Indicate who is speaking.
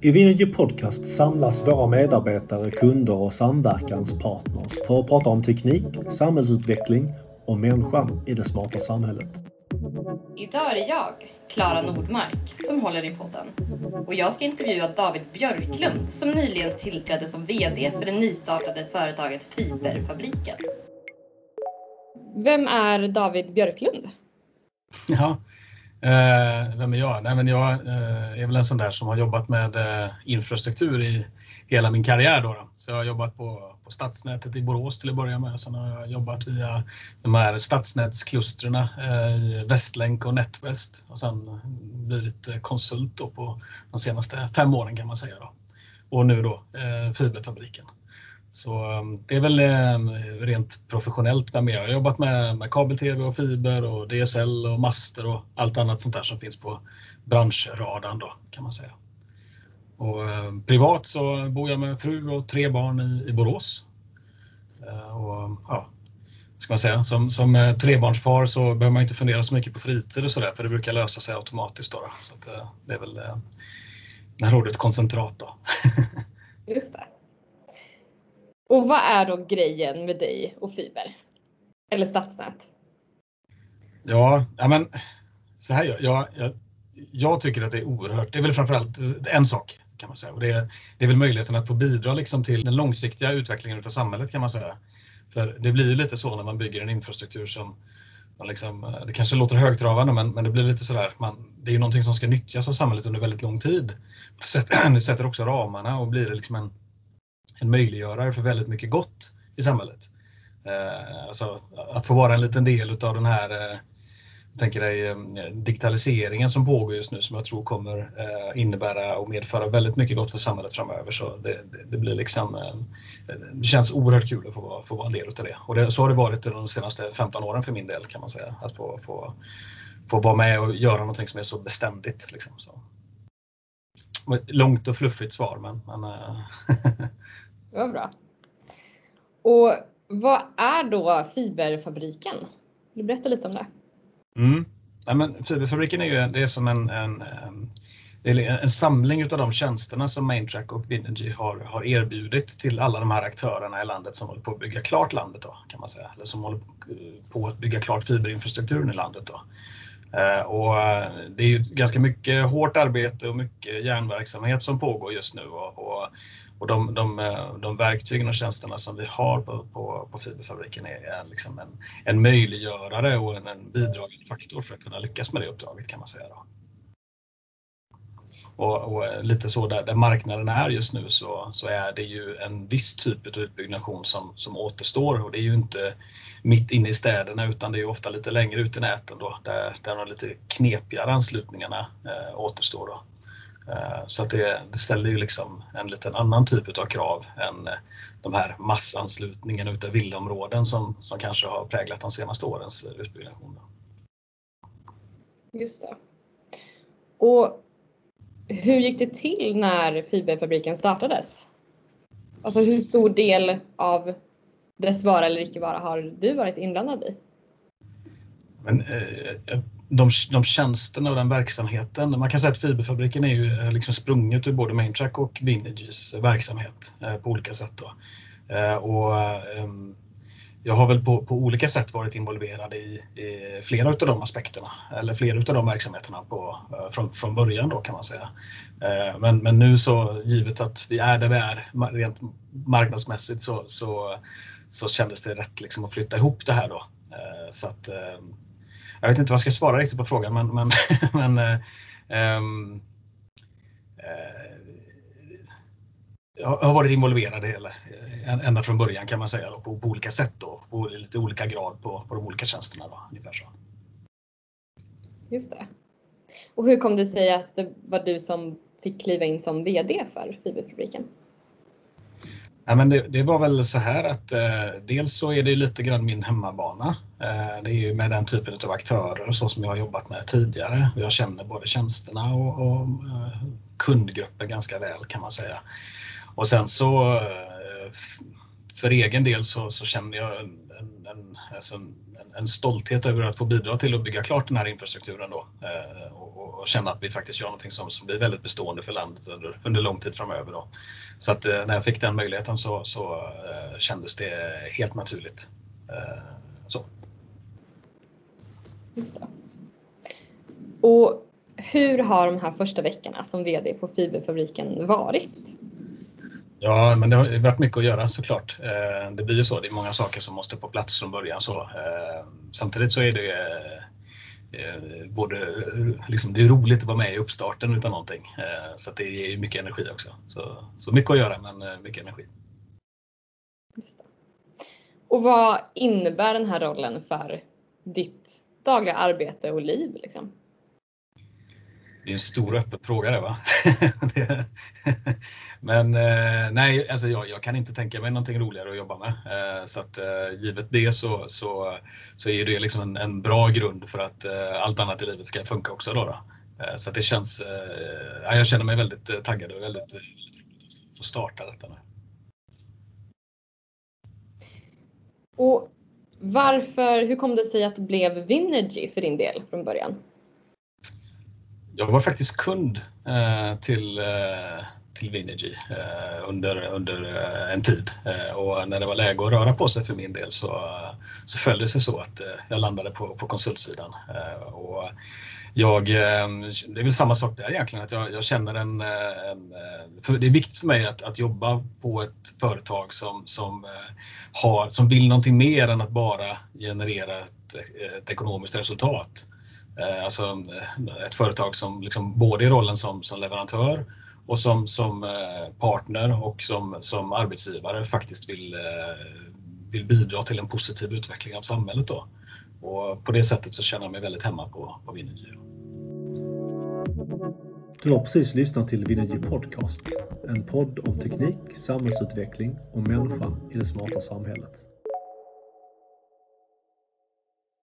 Speaker 1: I Vinergy Podcast samlas våra medarbetare, kunder och samverkanspartners för att prata om teknik, samhällsutveckling och människan i det smarta samhället.
Speaker 2: Idag är det jag, Klara Nordmark, som håller i podden. Och jag ska intervjua David Björklund som nyligen tillträdde som VD för det nystartade företaget Fiberfabriken. Vem är David Björklund?
Speaker 3: Ja, Eh, vem är jag? Nej, men jag eh, är väl en sån där som har jobbat med eh, infrastruktur i hela min karriär. Då, då. Så jag har jobbat på, på stadsnätet i Borås till att börja med. Sen har jag jobbat via de här stadsnätsklustren eh, i Västlänk och NetWest och sen blivit eh, konsult då på de senaste fem åren kan man säga. Då. Och nu då eh, Fiberfabriken. Så ehm, det är väl ehm, rent professionellt vem jag har jobbat med, med kabel-tv och fiber och DSL och master och allt annat sånt där som finns på branschradarn då kan man säga. Och ehm, privat så bor jag med fru och tre barn i, i Borås. Eh, och, ja, ska man säga, som, som eh, trebarnsfar så behöver man inte fundera så mycket på fritid och sådär för det brukar lösa sig automatiskt. Då, då. Så att, eh, det är väl det här ordet koncentrat. Då.
Speaker 2: Just det. Och vad är då grejen med dig och fiber? Eller stadsnät?
Speaker 3: Ja, ja men så här jag, jag, jag tycker att det är oerhört, det är väl framförallt en sak kan man säga och det är, det är väl möjligheten att få bidra liksom till den långsiktiga utvecklingen av samhället kan man säga. För det blir ju lite så när man bygger en infrastruktur som Liksom, det kanske låter högtravande men, men det blir lite sådär, man, det är ju någonting som ska nyttjas av samhället under väldigt lång tid. Det sätter också ramarna och blir liksom en, en möjliggörare för väldigt mycket gott i samhället. Eh, alltså, att få vara en liten del av den här eh, jag tänker dig eh, digitaliseringen som pågår just nu som jag tror kommer innebära och medföra väldigt mycket gott för samhället framöver. Så det, det, blir liksom, det känns oerhört kul att få, få vara en del av det. Och det, så har det varit de senaste 15 åren för min del kan man säga. Att få, få, få vara med och göra någonting som är så beständigt. Liksom, så. Långt och fluffigt svar men, men
Speaker 2: Det var bra. Och vad är då fiberfabriken? Vill du berätta lite om det?
Speaker 3: Mm. Ja, men fiberfabriken är ju det är som en, en, en, en samling av de tjänsterna som Maintrack och Vinergy har, har erbjudit till alla de här aktörerna i landet som håller på att bygga klart landet då, kan man säga. Eller som håller på att bygga klart fiberinfrastrukturen i landet. Då. Eh, och eh, det är ju ganska mycket hårt arbete och mycket järnverksamhet som pågår just nu. Och, och de, de, eh, de verktygen och tjänsterna som vi har på, på, på fiberfabriken är liksom en, en möjliggörare och en, en bidragande faktor för att kunna lyckas med det uppdraget kan man säga. Då. Och, och, lite så där, där, marknaden är just nu så, så är det ju en viss typ av utbyggnation som, som återstår och det är ju inte mitt inne i städerna utan det är ofta lite längre ut i näten då där, där de lite knepigare anslutningarna eh, återstår. Då. Eh, så att det, det ställer ju liksom en liten annan typ av krav än eh, de här massanslutningarna utav villaområden som, som kanske har präglat de senaste årens utbyggnation.
Speaker 2: Just det. Och hur gick det till när fiberfabriken startades? Alltså hur stor del av dess vara eller icke vara har du varit inblandad i?
Speaker 3: Men, eh, eh de, de tjänsterna och den verksamheten. Man kan säga att fiberfabriken är ju eh, liksom sprunget ur både Maintrack och Vinergys eh, verksamhet eh, på olika sätt. Då. Eh, och, ehm, jag har väl på, på, olika sätt varit involverad i, i flera av de aspekterna eller flera av de verksamheterna på, eh, från, från början då kan man säga. Eh, men, men nu så givet att vi är där vi är rent marknadsmässigt så, så, så kändes det rätt liksom att flytta ihop det här då. Eh, så att jag vet inte vad jag ska svara riktigt på frågan men, men, men um, äh, jag har varit involverad i hela, ända från början kan man säga då, på, på olika sätt då, på lite olika grad på, på de olika tjänsterna. Då, ungefär så.
Speaker 2: Just det. Och hur kom det sig att det var du som fick kliva in som VD för fiberfabriken?
Speaker 3: Ja, men det, det, var väl så här att eh, dels så är det lite grann min hemmabana. Eh, det är ju med den typen av aktörer så som jag har jobbat med tidigare. Jag känner både tjänsterna och, och eh, kundgruppen ganska väl kan man säga. Och sen så eh, för egen del så, så känner jag en, en, en, alltså en, en, stolthet över att få bidra till att bygga klart den här infrastrukturen då, eh, och, och, känna att vi faktiskt gör någonting som, som blir väldigt bestående för landet under, under lång tid framöver. Då. Så att eh, när jag fick den möjligheten så, så eh, kändes det helt naturligt. Så.
Speaker 2: Just det. Och hur har de här första veckorna som VD på fiberfabriken varit?
Speaker 3: Ja, men det har varit mycket att göra såklart. Eh, det blir ju så. Det är många saker som måste på plats från början. Så, eh, samtidigt så är det eh, både liksom, det är roligt att vara med i uppstarten utav någonting. Så det ger mycket energi också. Så, så mycket att göra, men mycket energi.
Speaker 2: Och vad innebär den här rollen för ditt dagliga arbete och liv? Liksom?
Speaker 3: Det är en stor öppen fråga det va? Men eh, nej, alltså jag, jag, kan inte tänka mig någonting roligare att jobba med. Eh, så att eh, givet det så, så, så är det liksom en, en bra grund för att eh, allt annat i livet ska funka också. Då, då. Eh, så att det känns, eh, jag känner mig väldigt taggad och väldigt, att få starta detta nu.
Speaker 2: Och varför, hur kom det sig att det blev Vinergy för din del från början?
Speaker 3: Jag var faktiskt kund eh, till, eh, till Vinergy eh, under, under en tid och när det var läge att röra på sig för min del så, så föll det sig så att jag landade på, på konsultsidan. och jag, det är väl samma sak där egentligen, att jag, jag känner en, en det är viktigt för mig att, att jobba på ett företag som, som, har, som vill någonting mer än att bara generera ett, ett ekonomiskt resultat. Eh, alltså eh, ett företag som liksom både i rollen som, som leverantör och som, som eh, partner och som, som arbetsgivare faktiskt vill, vill bidra till en positiv utveckling av samhället. Då. Och på det sättet så känner jag mig väldigt hemma på, på Vinergy.
Speaker 1: Du har precis lyssnat till Vinnergy Podcast, en podd om teknik, samhällsutveckling och människan i det smarta samhället.